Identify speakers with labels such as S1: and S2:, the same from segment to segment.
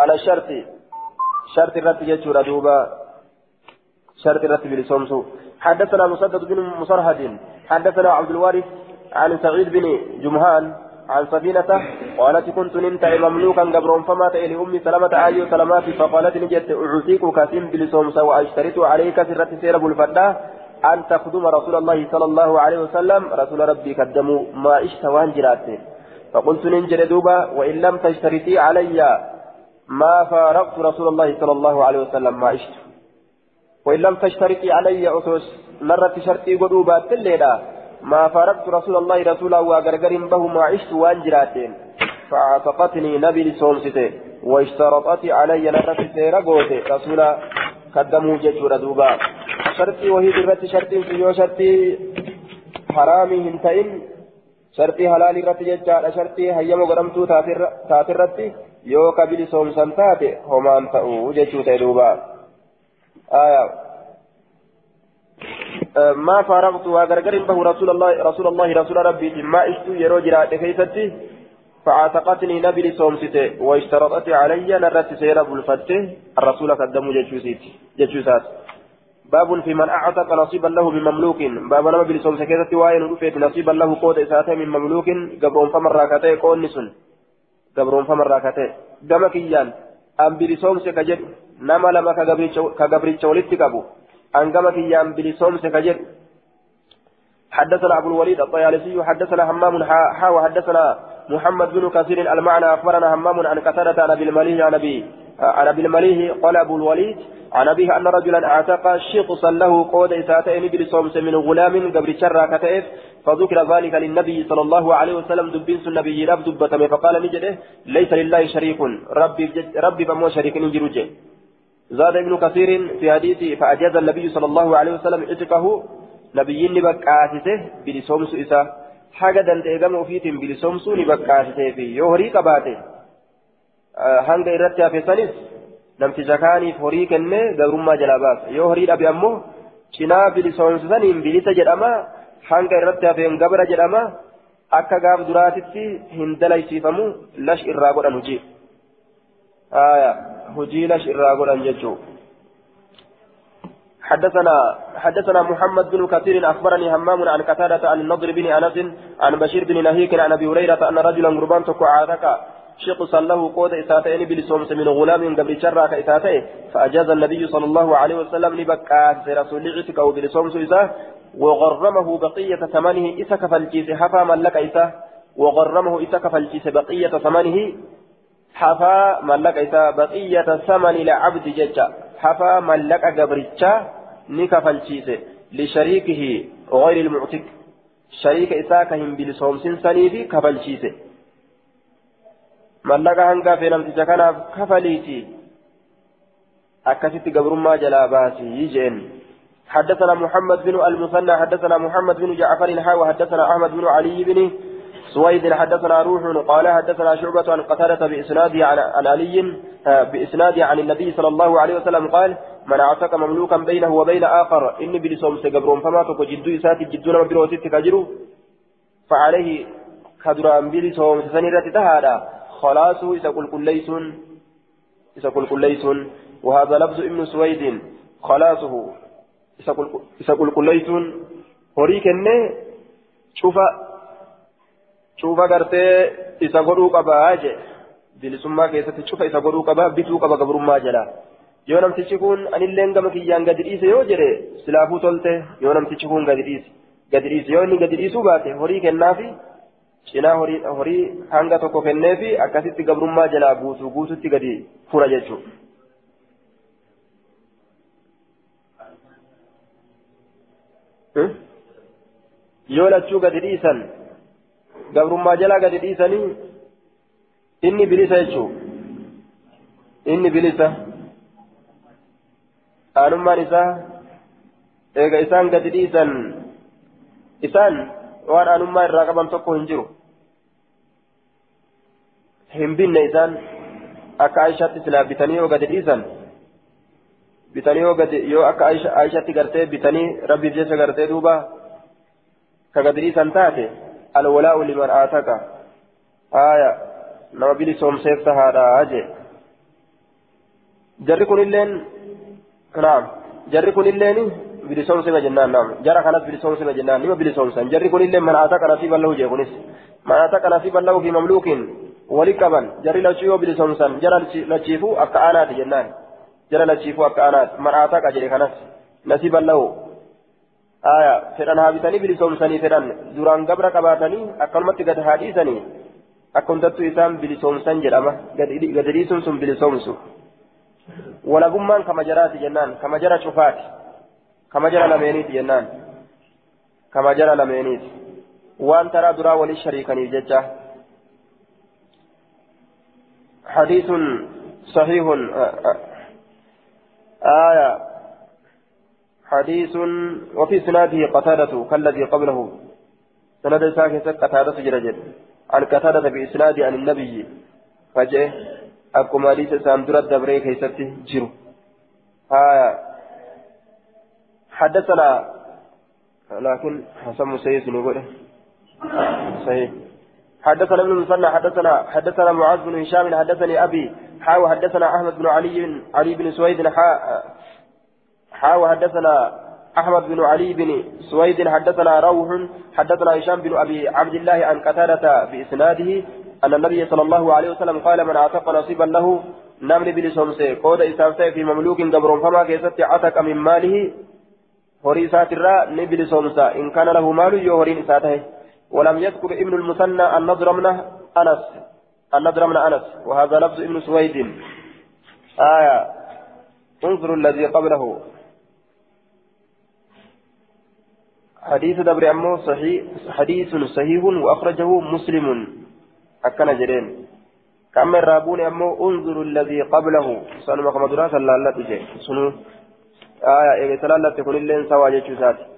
S1: على الشرط. شرط الرد يجور دوبا. شرط الرد بلسومسو حدثنا مسدد بن مصرهد حدثنا عبد الوارث عن سعيد بن جمهان عن سفينة قالت كنت ننتع مملوكا قبر فمات إلى أمي سلمة آيو سلمات فقالت نجت أعطيك كاسم بلسومسا وأشترط عليك سرة سيرب الفتاة أن تخدم رسول الله صلى الله عليه وسلم. رسول ربي قدموا ما اشتوان جراتين فقلت ننجر دوبا وإن لم تشترطي علي. ما فارقت رسول الله صلى الله عليه وسلم ما عشت. وإن لم تشترطي علي أسوس مرة شرطي قدوبا تليلا ما فارقت رسول الله رسولا وغرغر به ما عشت وانجراتين فاعتقتني نبي لسومسته واشترطت علي نرة سيرقوتي رسولا قدموا ججور دوبا شرطي وهي درت شرطي في شرطي حرامي هنتين halaalii irratti jechaadha shartii hayyama godhamtuu taate irratti yoo kabili soomsan taate homaan ta'u jechuu ta'e duuba. ما فارقت وغرغر به رسول الله رسول الله رسول ربي ما اشتو يرو جرات كيستي فاعتقتني نبي لصومسته واشترطت علي نرت سير ابو الفتح الرسول قدموا جشوسيت جشوسات باب في من أعتق نصيبا له من مملوك باب نما بلسوم سكيتة وائل رفيت نصيبا له قوت إساته من مملوك قبرون فمن راكته قول نسن قبرون فمن راكته دم كيان أم بلسوم سكجد نما لما كقبريتش ولدت قبو أن قم كيان بلسوم سكجد حدثنا أبو الوليد الطيالسي حدثنا همام حا وحدثنا محمد بن كثير المعنى أخبرنا همام عن قتادة عن أبي المليح عن أبي عن ابي المليه قال ابو الوليد عن ابيه ان رجلا اعتق شخصا له قود اساتين بلصومس من غلام قبل شر كتئف فذكر ذلك للنبي صلى الله عليه وسلم دبين النبي رب دبتم فقال نجده ليس لله شريك ربي ربي بمو شريك نجرجه زاد ابن كثير في حديثه فأجاز النبي صلى الله عليه وسلم عتقه نبي نبكاسته بلصومس إسا. حاجة دندقم فيتم بلصومس نبكاسته في يهري كباته. hanga irratti hafesanis namticha kaaniif horii kennee gabrummaa jalaa baasa yoo horii dhabe ammoo cinaa bilisoomsisaniin bilisa jedhama hanga irratti hafeen gabra jedhama akka gaaf duraatitti hin dalaysiifamu lash irraa godhan hujii hujii lash irraa godhan jechuu حدثنا حدثنا محمد بن كثير اخبرني همام عن قتادة عن النضر بن انس عن بشير بن نهيك عن ابي هريرة ان رجلا قربان تكو عادك شقصا له قود إساتين بلسومس من غلام قبل شراك إساتين فأجاز النبي صلى الله عليه وسلم لبكات رسول عتك أو بلسومس إساه وغرمه بقية ثمنه إسك فالجيس حفا ملك إساه وغرمه إسك فالجيس بقية ثمنه حفا ملك إساه بقية ثمن لعبد ججا حفا ملك قبرتشا نك فالجيس لشريكه غير المعتق شريك إساكهم بلسومس سنيفي كفالجيسه mallaqa hanga fee namticha kanaaf kafaliiti. Akkasitti gabrummaa jalaa baasii jeen. حدثنا محمد بن المثنى حدثنا محمد بن جعفر حاوى حدثنا احمد بن علي بن سويد حدثنا روح قال حدثنا شعبة عن قتادة بإسناده عن, علي بإسناده عن النبي صلى الله عليه وسلم قال من اعتق مملوكا بينه وبين آخر إني بلسوم سقبرون فما تكو جدو إساتي جدون مبروتي تكجرو فعليه كدران بلسوم سنيرة تهادا خلاصه إذا قل إذا كليسون وهذا لفظ ابن سويد خلاصه إذا قل كليسون هريك إنه شوف شوف قرتي إذا godhuu qaba bituu qaba gabrummaa jala yoo namtichi kun anilleen gama kiyyaan gadi dhiise yoo jedhe silaafuu tolte yoo namtichi kun gadi dhiise gadi dhiise yoo inni gadi dhiisuu baate horii kennaafi cinaa horii hanga tokko kenneefi akkasitti gabrummaa jalaa guutuu guututti gadi fura jechuudha. yoo lachuu gadi dhiisan gabrummaa jalaa gadi dhiisanii inni bilisa jechuudha. inni bilisa aanummaan isaa eega isaan gadi dhiisan isaan waan aanummaa irraa qaban tokko hin jiru. Hin binne isaan akka aishaatti silaa bitanii yoo gadi dhiisan bitanii yoo gadi yoo akka aishaatti gartee bitanii rabbiif jecha gartee duuba ka gadi dhiisan taate alwalaa'u liman aataka haaya nama bilisoomseef tahaadha jee جري كن اللين نعم جري كن اللين بلسون سما جنان نعم جرى كانت بلسون سما جنان نما بلسون سن جري كن اللين من أتاك نصيب الله جيكونس من ولكبن جري لشيو بلسون سن جرى لشيفو أكأنات جنان جرى لشيفو أكأنات من أتاك جري كانت نصيب الله آية فدان هابتني بلسون سني فدان دوران قبر قباتني أكلمت قد حديثني أكنتت إسام بلسون سن جرامة قد ريسون سن بلسون سن walagummaan kama jaraati jennaan. Kama jara cufaati. Kama jara lameeniiti jennaan. Kama jara lameeniiti. Waan taraa duraa walii shariikaniif jecha. حديث صحيح آية. حديث وفي سناده قتادة كالذي قبله. سند ساكت قتادة جرجل عن قتادة بإسناد عن النبي. فجأة akkuma hadiisa isaan dura dabree keessatti jiru حدثنا لكن حسن مسيس نقول صحيح. حدثنا ابن المثنى حدثنا حدثنا معاذ بن هشام حدثني أبي حاو حدثنا أحمد بن علي علي بن سويد ح وحدثنا أحمد بن علي بن سويد حدثنا روح حدثنا هشام بن أبي عبد الله عن قتادة بإسناده أن النبي صلى الله عليه وسلم قال من أعتق نصيبا له namni bilisoomse qooda isaatii في مملوك gabrummaa keessatti عتق من ماله؟ horii isaatirraa ni bilisoomsa إن كان له مال yoo horiin isaa ta'e ولم يذكر ابن المثنى النضر بن أنس. النضر بن أنس. وهذا لفظ ابن سويد. آية. انظر الذي قبله. حديث دبر أمه صحيح حديث صحيح وأخرجه مسلم. أكن جرين. كما الرابون أمو انظروا الذي قبله. سنما كما درا صلى الله سنو آية. إيه الله تكون اللين سوا جيشوسات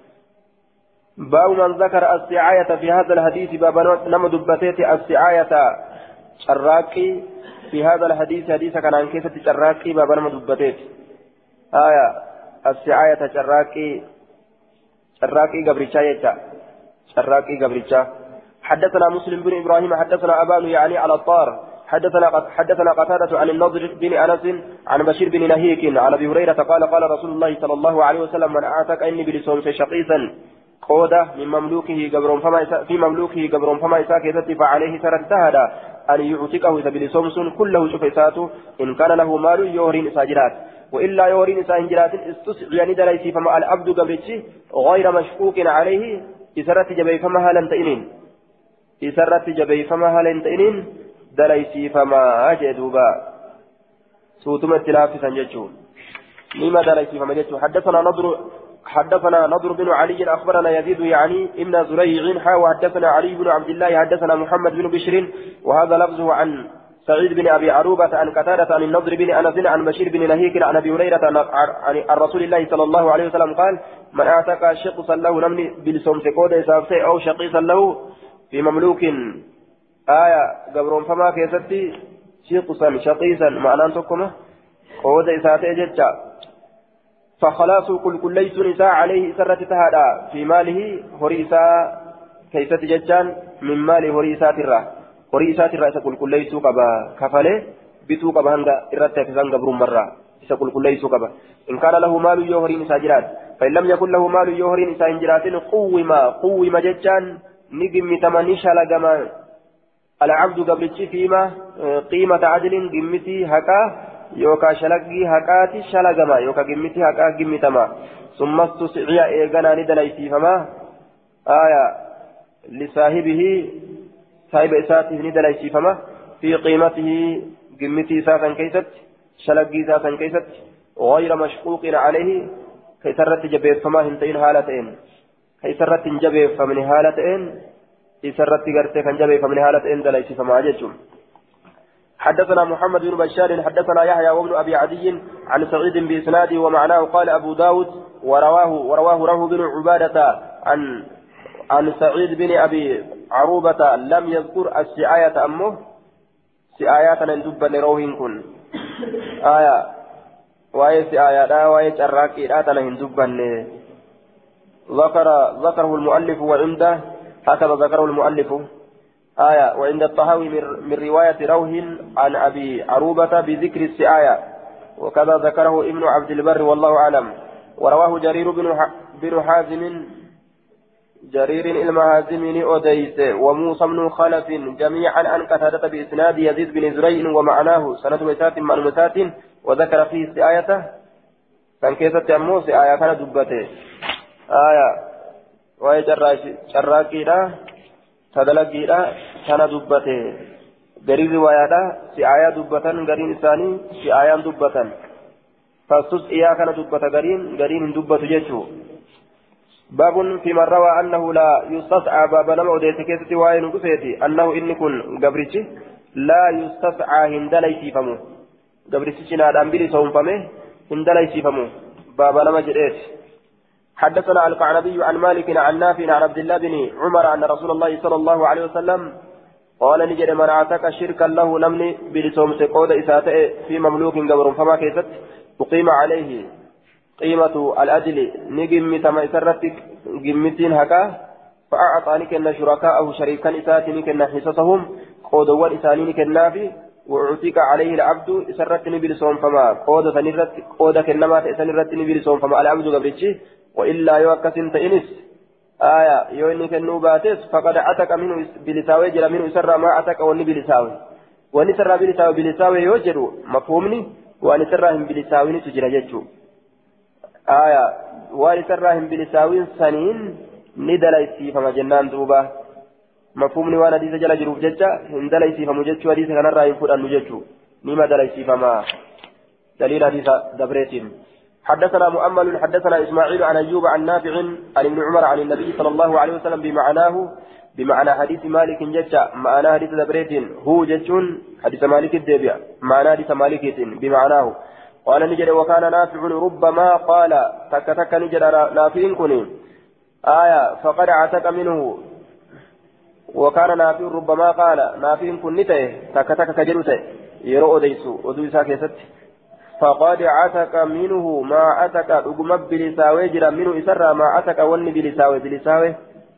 S1: باب من ذكر السعاية في هذا الحديث باب نم دبتيت السعاية. شراكي في هذا الحديث حديث كان عن كيسة شراكي باب نم دبتيت. آية السعاية شراكي شراكي قبرشا يجا شراكي قبرشا حدثنا مسلم بن إبراهيم حدثنا أبان يعني على الطار. حدثنا حدثنا قتادة عن النضر بن أنس عن بشير بن نهيك عن أبي هريرة قال قال رسول الله صلى الله عليه وسلم من اعتق إني بلسون شقيصا. قودة من مملوكه قبر فما في مملوكه قبر فما إساك فعليه سر اجتهد أن يعتقه سبيل سمسون كله شفيساته. إن كان له مال يورين ساجرات وإلا يورين ساجرات استسعي ندليسي فما العبد قبرتي غير مشكوك عليه. إسرت جبي فما هل تئنين. isarratti jabeeyfama haala hin ta'iniin dalaysiifamaa jee duuba suutuma itti laaffisan jechuun nima dalaysiifama jechuun حدثنا نضر حدثنا نضر بن علي أخبرنا يزيد يعني ابن زريع حا وحدثنا علي بن عبد الله حدثنا محمد بن بشر وهذا لفظه عن سعيد بن أبي عروبة عن قتادة عن النضر بن أنس عن بشير بن نهيك عن أبي هريرة عن رسول الله صلى الله عليه وسلم قال من أعتق شقصا له namni bilisoomse qooda أو شقيصا له في مملوك. آية gabrummaa keessatti شقصا شقيصا معنى takkuma qooda isaatii jechaa فخلاص qul qulleessuun isaa عليه isarra tahaadha. في ماله هريسا كيست ججان من مال هريسا ترى. هريسا ترى كل كل ليس قبا كفله بتو قبا هنگا إرتا كسان قبرون مرة. qulqulleessuu qaba in kaana lahu maalu yoo horiin isaa jiraat فإن لم يكن له مال يهرين إسان جراتين قوم قوم جتان نجمتما نشلقما العبد قبل فيما قيمة عدل جمتي هكا يوكا شلقي هكاتي شلقما يوكا جمتي هكا جمتما ثم استسعي إيغانا ندليتي فما آية لصاحبه صاحب إساته ندليتي فما في قيمته جمتي ساسا كيست شلقي ساسا كيست غير مشقوق عليه كيسرت جبيت فما هنتين هالتين كيسرت جبه فمن حالة إن إسرت قرتي كان جبه فمن حالة إن دليس فما جتم حدثنا محمد بن بشار حدثنا يحيى وابن أبي عدي عن سعيد بإسناده ومعناه قال أبو داود ورواه ورواه رواه بن عبادة عن عن سعيد بن أبي عروبة لم يذكر السعاية أمه. سعايات ندب لروهن كن. آية. وآية سعاية لا وآية شراكي لا تنهن ذكر ذكره المؤلف وعنده. هكذا ذكره المؤلف. آية وعند الطهاوي من رواية روح عن أبي عروبة بذكر السعاية وكذا ذكره ابن عبد البر والله أعلم. ورواه جرير بن حازم جرير المهازمين أديس وموسى بن خلف جميعا عن قتادة بإسناد يزيد بن زريع ومعناه سنة وسات معلومات وذكر فيه آيته كان كيسة أموس آية؟ كان دبته. آية. وهي tadalagiidha tana dubbate. Garii riwaayaadha si aayaa dubbatan gariin isaanii si aayaan dubbatan. Fastus iyaa kana dubbata gariin gariin hin dubbatu jechuu. Baabun fi man rawaa annahu laa yustascaa baaba nama odeesse keessatti waa'ee nu dhufeeti. Annahu inni kun gabrichi laa yustascaa hin dalaysiifamu. Gabrichi cinaadhaan bili soonfame hin dalaysiifamu. Baaba nama jedheeti. حدثنا القعنبي عن مالك عن نافع عن عبد الله بن عمر أن رسول الله صلى الله عليه وسلم قال نجد من أعتك شركا له نمني بلسوم سقود إساته في مملوك قبر فما كيست أقيم عليه قيمة الأجل. نجم تما إسرتك جمتين هكا فأعطاني كن شركاءه شريكا إساتني كن حصصهم قودوا إساني كنا في وأعطيك عليه العبد إسرتني بلسوم فما قود سنرت قود كنما سنرتني بلسوم فما العبد قبرتشي وإلا يوكس تئنس آية يوين كنو باتس فقد أتك منه بلساوي جرى منه سر ما أتك وني بلساوي. وني سر بلساوي بلساوي يوجد مفهومني؟ وأن سرهم بلساوي نتجرى جتشو آية وأن سرهم بلساوي سنين ندليسي فما جنان دوبا. مفهومني وأنا حديث جل جروف جتشا هندليسي فما جتشو حديث كان الرأي فلان نجتشو نما دليسي فما دليل حديث دبريتين. حدثنا مؤمل حدثنا إسماعيل عن أيوب عن نافع عن ابن عمر عن النبي صلى الله عليه وسلم بمعناه بمعنى حديث مالك جتة معنى حديث دبريت هو جتون حديث مالك الدبيع معنى حديث مالك بمعناه. قال نجد وكان نافع ربما قال تك تك نجد نافع كني آية فقد عتق منه. وكان نافع ربما قال نافع كنته تك تك كجلته يرو ديسو ودوسا كيست فقد عتك منه ما عتك أقوم بلساوي جرى منه إسرى ما عتك ون بلساوي بلساوي.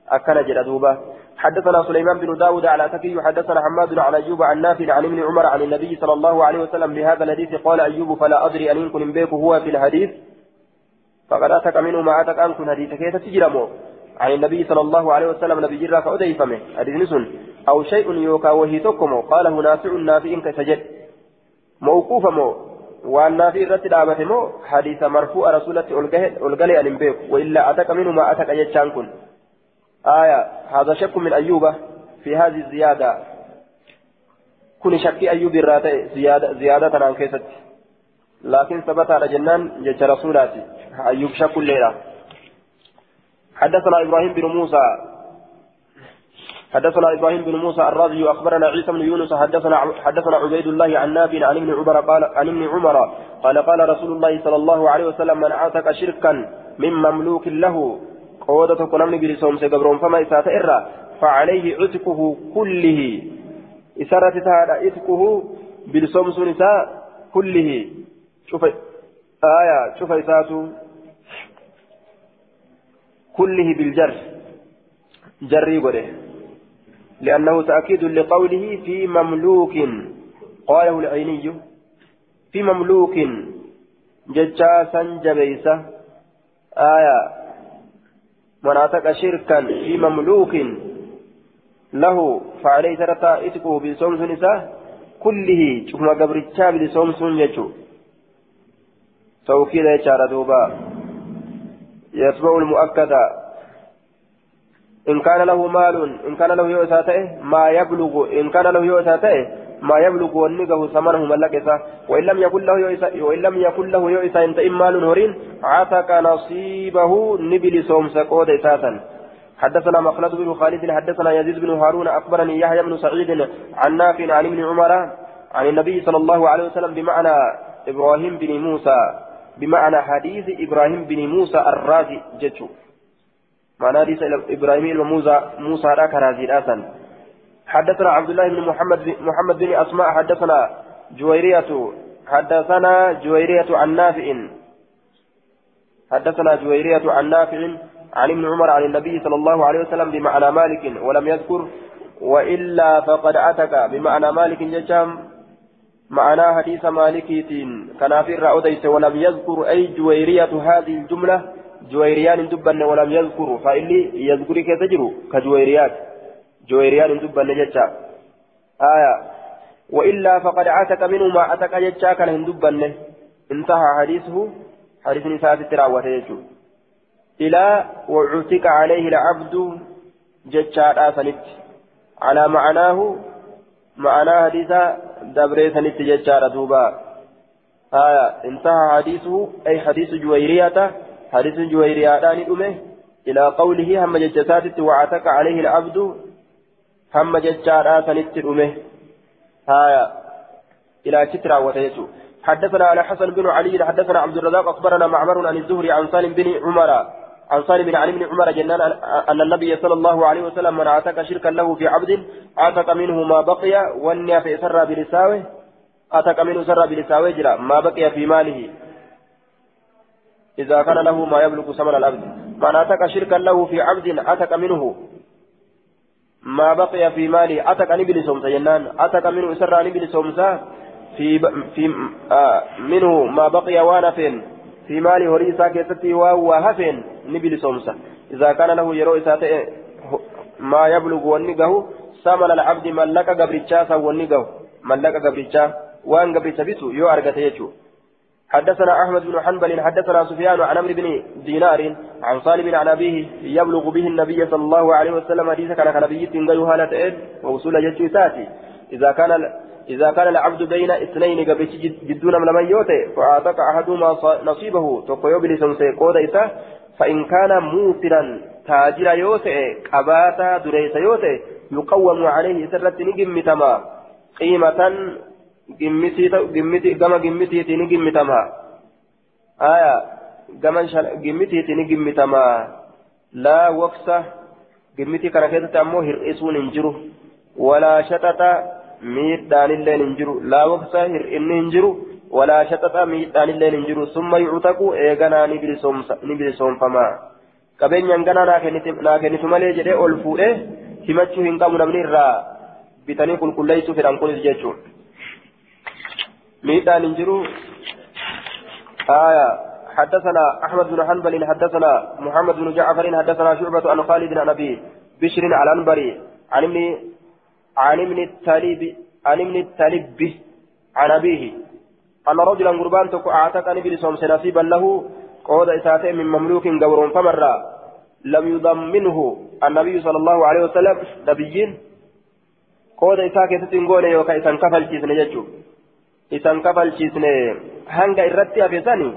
S1: أكل جرى دوبا. حدثنا سليمان بن داود على تكي حدثنا حماد عن أيوب عن نافع عن ابن عمر عن النبي صلى الله عليه وسلم بهذا الحديث. قال أيوب فلا أدري أن يكون بيك هو في الحديث. فقد أتك منه ما أتك أن كن حديث كيف تجرمه؟ عن النبي صلى الله عليه وسلم. نبي جرى فأدي فمه. حديث نسن أو شيء يوكا وهي تكمه. قاله نافع. نافع كسجد. موقوف مو irratti dhaabate moo hadiisa marfuu'a rasuulatti ol galee an hin beeku waillaa ataka minhu maa ataka jechaan kun آية هذا شك من أيوب في هذه الزيادة. كن شك أيوب الراتي زيادة زيادة عن كيست. لكن ثبت على جنان جج رسولاتي. أيوب شك الليلة. حدثنا إبراهيم بن موسى. حدثنا إبراهيم بن موسى الرازي أخبرنا عيسى بن يونس حدثنا حدثنا عبيد الله عن نافع عن ابن عمر قال عن ابن عمر قال قال رسول الله صلى الله عليه وسلم من اعتق شركا من مملوك له قودة كنمني بلسوم سيقبرون فما إسات إرى فعليه عتقه كله. إسارة تهدى عتقه بلسوم سنساء كله. شوف آية شوف إساته كله بالجر. جري قده. لأنه تأكيد لقوله في مملوك. قاله العيني في مملوك. ججاسا جبيسة آية. مناطق شركا في مملوك. له فعليه ترى إتكه بصوم نساء. كله. شوف ما قبر الشاب لصوم يجو توكيد يشار دوبا. يتبع المؤكدة. إن كان له مال إن كان له يؤساته ما يبلغ إن كان له يؤساته ما يبلغ ونقه ثمنه ملكسة وإن لم يكن له يؤسا وإن لم يكن له يؤسا إن تئم مال هورين عتق نصيبه نبل سوم سقود إساسا حدثنا مخلد بن خالد حدثنا يزيد بن هارون أخبرني يحيى بن سعيد عن نافع عن ابن عمر عن النبي صلى الله عليه وسلم بمعنى إبراهيم بن موسى بمعنى حديث إبراهيم بن موسى الرازي جتشو. معنى حديث إبراهيم موسى موسى راك رازي حدثنا عبد الله بن محمد محمد بن أسماء حدثنا جويرية حدثنا جويرية عن نافع. حدثنا جويرية عن نافع عن ابن عمر عن النبي صلى الله عليه وسلم بمعنى مالك ولم يذكر وإلا فقد أتك بمعنى مالك ججام. معنى حديث مالكيتين كان في ولم يذكر أي جويرية هذه الجملة. جويريان دبن ولم يذكر فإلي يذكر كتجر كجويريات جويريان دبن جتا آية. وإلا فقد عتك منه ما أتك جتا كان هندبن انتهى حديثه. حديث نساء التراوة إلى وعتك عليه العبد جتا آسنت على معناه معنى حديث دبري سنت جتا دوبا آية. انتهى حديثه. أي حديث جويرية. حديث جويرية داني إلى قوله هم جتات وعتك عليه العبد هم جتات سنت أمه آية إلى كترة وتيسو حدثنا على حسن بن علي حدثنا عبد الرزاق أخبرنا معمر عن الزهري عن سالم بن عمر عن سالم بن علي بن عمر جنان أن النبي صلى الله عليه وسلم من أعتق شركا له في عبد أعتق منه ما بقي ونيا في سر بلساوه أعتق منه سر بلساوه جرا ما بقي في ماله. إذا كان له ما يبلغ ثمن العبد من أعتق شركا له في عبد أعتق منه. ما بقي في مالي أتك أني بلسومسا جنان أتك منه سر أني بلسومسا في في آه منه ما بقي وأنا فين في مالي هريسا كيستي هفين. نبل سومسا إذا كان له يرو إساته ما يبلغ ونقه ثمن العبد ملك قبرتشا ونقه. ملك قبرتشا وان قبرتشا بيسو يو أرقته حدثنا أحمد بن حنبل حدثنا سفيان عن عمرو بن دينار عن صالح عن أبيه يبلغ به النبي صلى الله عليه وسلم حديث كان نبي تنقل هالة إيه ووصول جتشيساتي إذا كان إذا كان العبد بين اثنين قبل جدون من من يوتي فأعتق أحدهما نصيبه تقوي بلسان سيقود إسا فإن كان موسرا تاجر يوتي قباتا دريس يوتي يقوم عليه سرة نجم تما قيمة gama gimmitiiti ni gimmitamaa aya gama gimmitiiti ni gimmitamaa laa waqsa gimmitii kana keessatti ammoo hir'isuun hin jiru walaa shaxaxa miidhaanilleen hin jiru laa waqsa hir'inni hin jiru walaa shaxaxa miidhaanilleen hin jiru summa yuctaqu eeganaa ni bilisoomfamaa qabeenyaan ganaa naa kennitu malee jedhee ol fuudhee himachuu hin qabu namni irraa bitanii qulqulleessuu fedhan kunis jechuudha. ميدان انجرو آية. حدثنا أحمد بن حنبل حدثنا محمد بن جعفر حدثنا شعبة عن خالد عن أبي بشر على الأنبري عن ابن عن ابن التالب عن ابن التالب عن أبيه. أن رجلا قربان تكو أعتق أن ابن سومس نصيبا له قود إساته من مملوك قور فمر لم يضمنه النبي صلى الله عليه وسلم نبيين. قود إساته تنقول يوكا إسان كفل كيسن يجو isan kafalchiisne hanga irratti hafesani?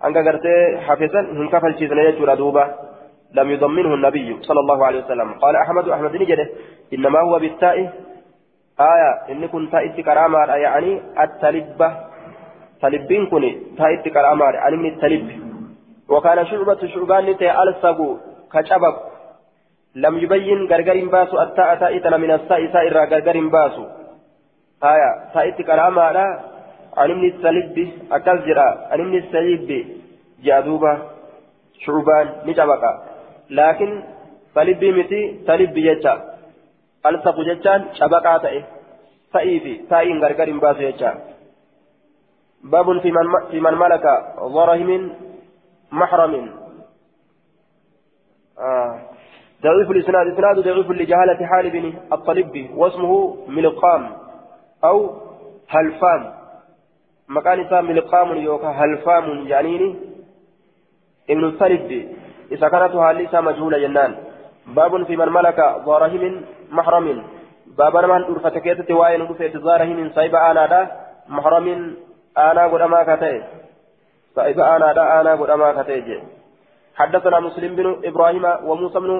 S1: Hanga gartee hafesan hin kafalchiisne jechuudha duuba. لم يضمنه النبي صلى الله عليه وسلم قال أحمد أحمد نجده إنما هو بالتاء آية إن كنت تائت كرامة يعني التلبة تلبين كني تائت كرامة يعني من التلب وكان شعبة شعبان نتي ألسق كشبك لم يبين غرغر باسو التاء تائتنا من الساء سائر غرغر باسو آية تأتي كرامة عن ابن السلب أكزرا عن ابن السلب جادوبة شعبان نجابك. لكن سلب متي سلب جتا ألصق جتان شبكة تأي. سئيفي سائن غرغر باس جتا باب في من في من ملك ضرهم محرم. آه. ضعيف الإسناد إسناد ضعيف لجهالة حال بن الطلب واسمه ملقام. أو هلفام. مكان إسا ملقام يوكا هلفام جانيني. ابن الثلث إذا كانت هاليسا مجهولة جنان. باب في من ملك ظارهم محرم. باب من أرفت كيسة وائن رفت ظارهم صيب آنا دا محرم. آنا قد أما كتئ صيب آنا دا آنا قد أما كتئ حدثنا مسلم بن إبراهيم وموسى بن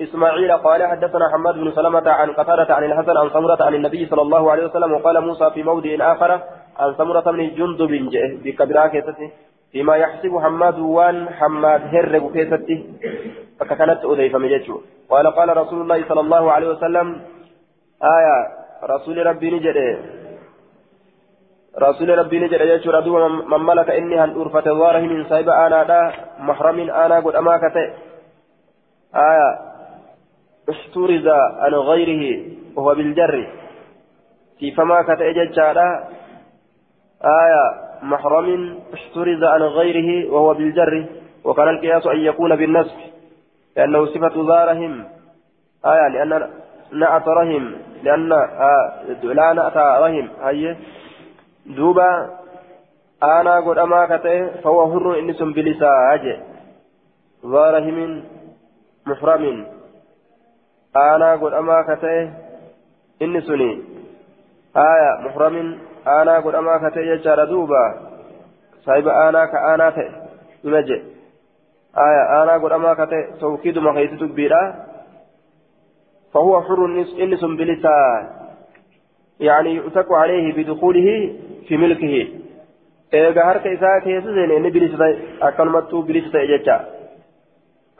S1: إسماعيل قال حدثنا حماد بن سلمة عن قتادة عن الحسن عن سمرة عن النبي صلى الله عليه وسلم وقال موسى في موضع آخر عن سمرة بن جندب بكبرى كيسته فيما يحسب حماد وان حماد هرب كيسته فكانت أذيف مججو قال قال رسول الله صلى الله عليه وسلم آية رسول ربي نجد. رسول ربي نجد يجو ردو من ملك إني هن أرفت ظاره من سايب آنا دا محرم آنا قد أماكته آية احترز عن غيره وهو بالجر. في فما كتأجج آية محرم احترز عن غيره وهو بالجر. وكان القياس أن يكون بالنسب لأنه صفة ذا رحم آية لأن نأت رحم لأن آه لا نأت رحم هي دوبا أنا قد أما كته فهو حر إنس بلسا أجي ذا رحم محرم أنا قد أما كته إنسني آية محرم أنا قد أما كته يجار دوبا صاحب أنا كأنا تي نمجي آية أنا قد أما كته توكيد ما خيست بيرا فهو حر إنس بلسان يعني يؤتك عليه بدخوله في ملكه إذا هرك إذا كيس زين إن بلسة أكلمته بلسة إجتا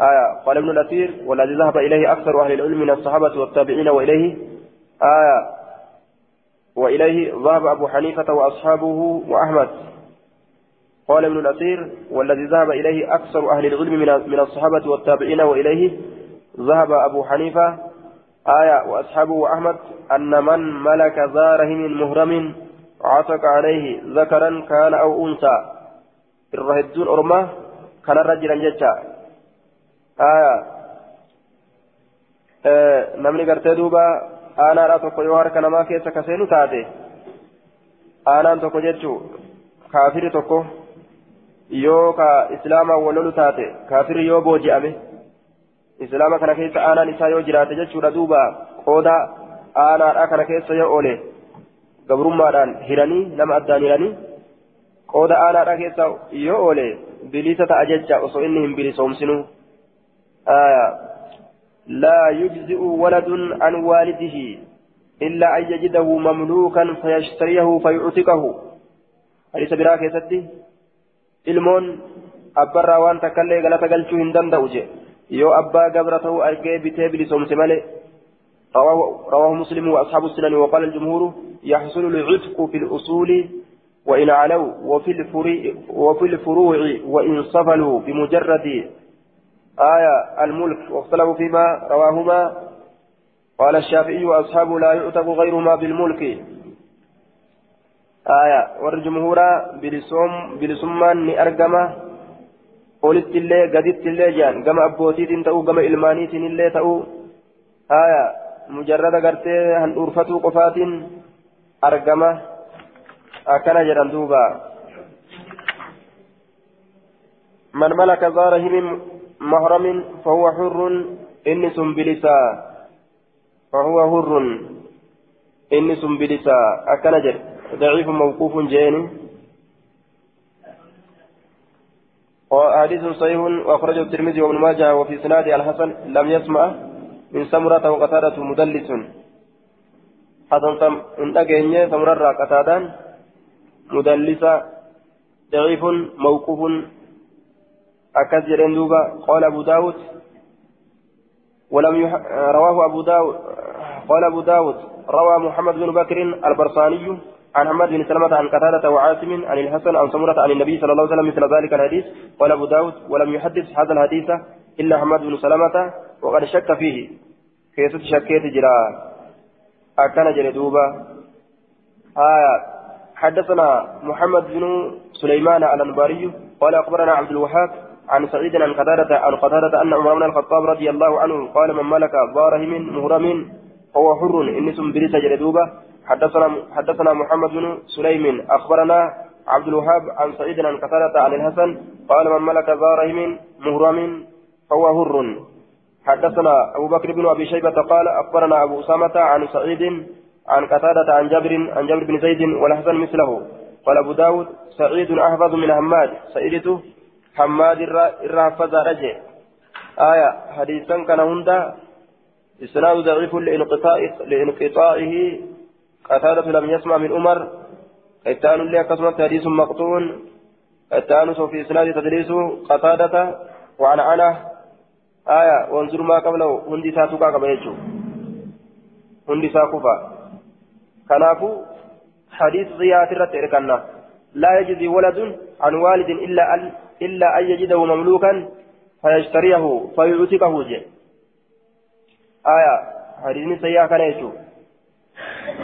S1: آية قال ابن الأثير والذي ذهب إليه أكثر أهل العلم من الصحابة والتابعين وإليه. آية وإليه ذهب أبو حنيفة وأصحابه وأحمد. قال ابن الأثير والذي ذهب إليه أكثر أهل العلم من الصحابة والتابعين وإليه ذهب أبو حنيفة. آية وأصحابه وأحمد أن من ملك ذا رهن مهرم عتق عليه ذكرا كان أو أنثى. الرهدون أرمى كان رجلا جتا آية آه نمني قرتي دوبا أنا لا تقول يوهر كان ما كيسا كسينو تاتي أنا تقو جتشو كافر تقو yoo ka islaama walolu taate kaafirri yoo booji'ame islaama kana keessa aanaan isaa yoo jiraate jechuudha duuba qooda aanaadha kana keessa yoo oole gabrummaadhaan hiranii nama addaan hiranii qooda aanaadha keessa yoo oole bilisa ta'a jecha osoo inni hin bilisoomsinu laa yujzi'u waladun an waalidihi illaa an yajidahu mamluukan fayashtariyahu fayuctiqahu hadiisa biraa keessatti ilmoon abbarraa waan takkaillee galata galchuu hin danda'u je yoo abbaa gabra ta'uu argee bitee bilisoomse malee رواه, رواه مسلم وأصحاب السنن وقال الجمهور يحصل العتق في الأصول وإن علوا وفي وفي الفروع وإن صفلوا بمجرد آية الملك واختلفوا فيما رواهما. قال الشافعي وأصحابه لا يعتق غيرهما بالملك. آية والجمهور بلسوم بلسمان نأرجمه قلت الله قدت الله جان. كما أبوتيت تأو كما إلمانيت الله تأو آية mujarrada gartee handhuurfatuu qofaatiin argama akkana jedhan duuba man malaka zaara himin inni sun bilisaa fahuwa hurrun inni sun bilisaa akkana jedhe ضعيف موقوف جيني وحديث صحيح وأخرجه الترمذي وابن ماجه وفي سناد الحسن لم يسمع من سمرة وقتادة مدلس. حسن إن أجيني سمرة قتادة مدلسة ضعيف موقوف أكد دوبا قال أبو داود ولم يح... رواه أبو داود قال أبو داود روى محمد بن بكر البرصاني عن محمد بن سلمة عن قتادة وعاصم عن الحسن عن سمرة عن النبي صلى الله عليه وسلم مثل ذلك الحديث. قال أبو داود ولم يحدث هذا الحديث إلا محمد بن سلمة وقد شك فيه. كيف شكيت جرا. أكان جلدوبا آية. حدثنا محمد بن سليمان الأنباري قال أخبرنا عبد الوهاب عن سعيد عن قتادة عن قتادة أن عمر بن الخطاب رضي الله عنه قال من ملك ضارهم مهرم هو حر. إنس بريس جلدوبا حدثنا حدثنا محمد بن سليم. أخبرنا عبد الوهاب عن سعيد عن قتادة عن الحسن قال من ملك ضارهم مهرم فهو هر حدثنا أبو بكر بن أبي شيبة قال أخبرنا أبو أسامة عن سعيد عن قتادة عن جابر عن جابر بن زيد والحسن مثله. قال أبو داود سعيد أحفظ من حماد. سعيدته حماد الرافز رجع. آية حديثا كان هندا. إسناد ضعيف لانقطاع لإنقطاعه. قتادة لم يسمع من عمر. التان لي قسمة حديث مقطوع. التان في إسناد تدريس قتادة وعن عنه. آية وانظر ما قبله. هندي ساتوكا قبل هندي ساكوفا كنافو حديث ضياء الرت لا يجزي ولد عن والد إلا أن إلا أن يجده مملوكا فيشتريه فيعتقه جي آية حديث سيئة كان يجو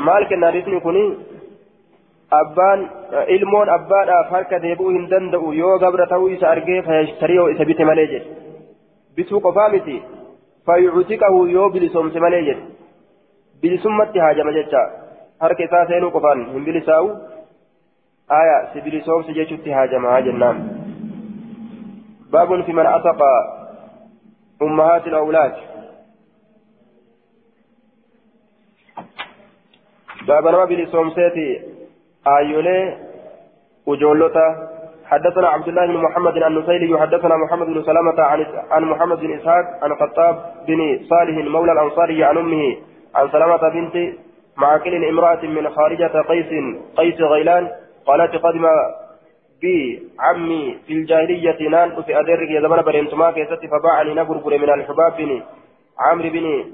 S1: مالك الناريسني كوني hin danda'u yoo gabra ta'uu isa argee fayyashtarii isa bite malee jedhe bituu qofaa miti fayyucutiqahu yoo bilisoomse malee jedhe bilisummatti haajama jecha harka isaa seenuu qofaan hin bilisaa'u aya si bilisoomse jechutti haajamaa jennaan baabun fi man asaqa ummahaati alawlaad baaba nama bilisoomseeti آيولي وجولتا حدثنا عبد الله بن محمد النسيلي حدثنا محمد بن سلامة عن عن محمد بن إسحاق عن خطاب بن صالح مولى الأنصاري عن أمه عن سلامة بنت معقل امرأة من خارجة قيس قيس غيلان قالت قدم بي عمي في الجاهلية نان في أدرك يا زمان بريمتما كيست فباعني نقرقر من الحباب بن عمرو بن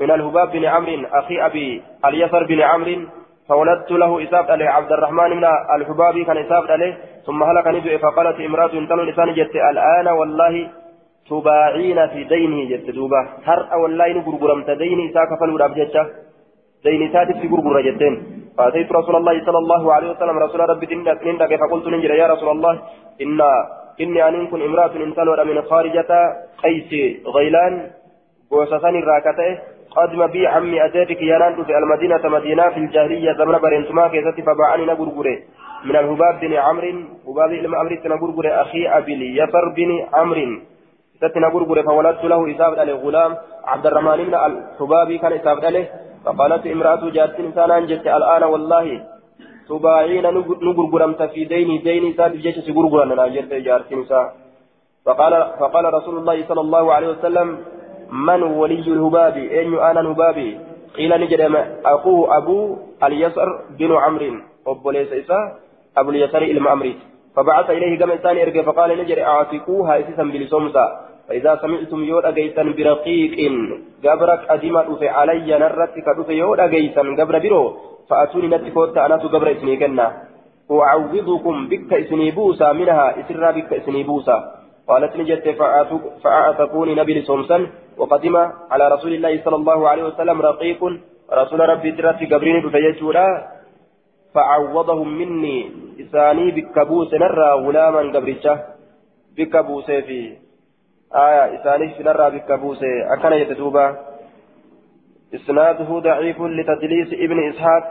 S1: من الهباب بن عمرو أخي أبي اليسر بن عمرو فولدت له إساب عليه عبد الرحمن من الحبابي كان إساب عليه ثم هلك نجوء فقالت امرأة تنو لسان جت الآن والله تباعين في دينه جت دوبا. هر والله نغرغرمت ديني إساك فلو ديني ساتف في غرغر جتين. فأتيت رسول الله صلى الله عليه وسلم. رسول ربي نندك فقلت ننجر يا رسول الله. إن إني أن كن امرأة انتلوا من خارجة قيس غيلان. وسسان الراكته قدم بي عمي أتيتك ينال في المدينة مدينة في الجاهلية. زمن برنتما كيست فباعني نغرغره من الهباب بن عمرو. هباب بن عمرو تنغرغره أخي أبي يسر بن عمرو. ست نغرغره فولدت له عليه غلام عبد الرحمن بن الحبابي. كان عليه فقالت امرأة جات إنسانا جت الآن والله تباعين نغرغرمت في ديني ديني ساد جيش سغرغرنا جت جارتين فقال فقال رسول الله صلى الله عليه وسلم من ولي الهباب أين أنا الهباب قيل نجد أخوه أبو اليسر بن عمرو أبو ليس إسا أبو اليسر إلى عمرو فبعث إليه كما ثاني إرجع فقال نجد أعتقوها إسسا بلسومسا فإذا سمعتم يود أجيسا برقيق جبرك أديمة في علي نرت كدوف يود أجيسا جبر برو فأتوني نتكوت أنا جبر إسني كنا. وأعوضكم بك إسني بوسا منها إسرا بك إسني بوسا قالت نجت فأعتقوني نبي لسومسا وقدم على رسول الله صلى الله عليه وسلم رقيق رسول ربي درت قبرين بفيجولا فعوضهم مني إساني بكبوس نرى غلاما قبرشة بكبوس في آية إساني في نرى بكبوس أكن يتدوبا إسناده ضعيف لتدليس ابن إسحاق.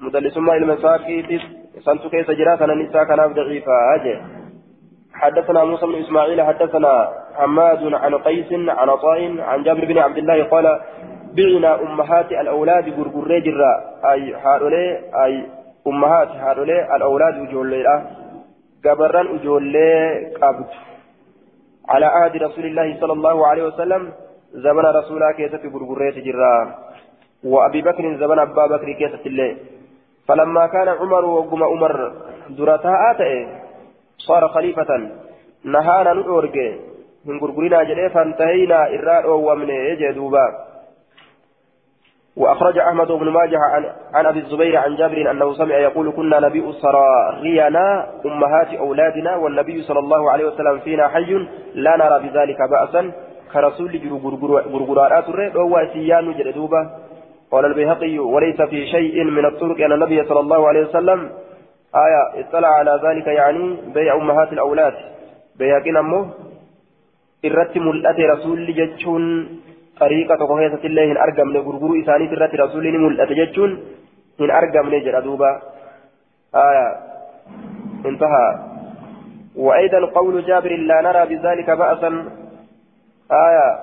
S1: مدلس ما المساكي سنتو كيس جرا كان النساء كان ضعيفا أجل حدثنا موسى بن إسماعيل حدثنا حماد عن قيس عن عطاء عن جابر بن عبد الله قال بعنا أمهات الأولاد غرغر جرا. الأولاد وجولي قبرا وجولي قبض. على عهد رسول الله صلى الله عليه وسلم زمن رسولا كيسة غرغر جرا. وأبي بكر زمن أبا بكر كيسة الله فلما كان عمر وقم عمر درتا آتئ صار خليفة. نهانا نورجي من غرغرنا جلي فانتهينا إراد ومن يجدوبا وأخرج أحمد بن ماجه عن, عن أبي الزبير عن جابر أنه سمع يقول كنا نبيء سرارينا أمهات أولادنا والنبي صلى الله عليه وسلم فينا حي لا نرى بذلك بأسا كرسول غرغرات الرئ وهو سيان جلدوبا قال البيهقي وليس في شيء من الطرق أن النبي صلى الله عليه وسلم آية اطلع على ذلك يعني بيع أمهات الأولاد. بياكين أمه irratti mul'ate rasuulli jechuun xariiqa tokko keessatti illee hin argamne gurguruu isaaniit irratti rasuulli ni mul'ate jechuun hin argamne jedha duuba. انتهى وأيضا قول جابر لا نرى بذلك بأسا آية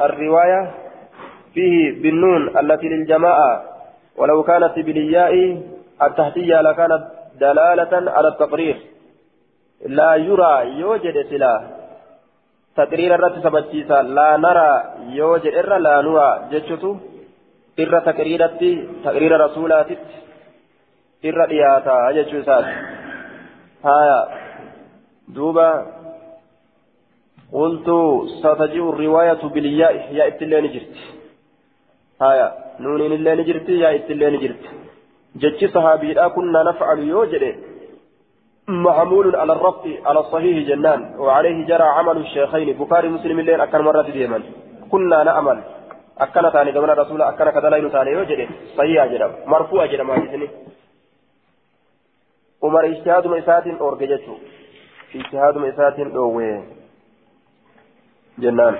S1: الرواية فيه بالنون التي للجماعة ولو كانت بالياء التحتية لكانت دلالة على التقرير لا يرى يوجد سلا تقرير الرت سبتشيسا لا نرى يوجد إر لا نرى جتشتو إر تقريرت تقرير رسولات إر رياتا جتشوسات هايا دوبا قلت ستجيء الرواية بالياء يا إتلين جرت هايا نون اللي نجرت يا إتلين جرت جتش صحابي لا كنا نفعل يوجد معمول على الربط على الصحيح جنان وعليه جرى عمل الشيخين بخاري مسلم الليل أكن مرة ديما كنا نأمل. أكن تاني قبل رسول أكن كذا لين تاني وجري صحيح جرى مرفوع جرى ما جتني عمر اجتهاد مئسات أورجيتو اجتهاد مئسات أوه جنان.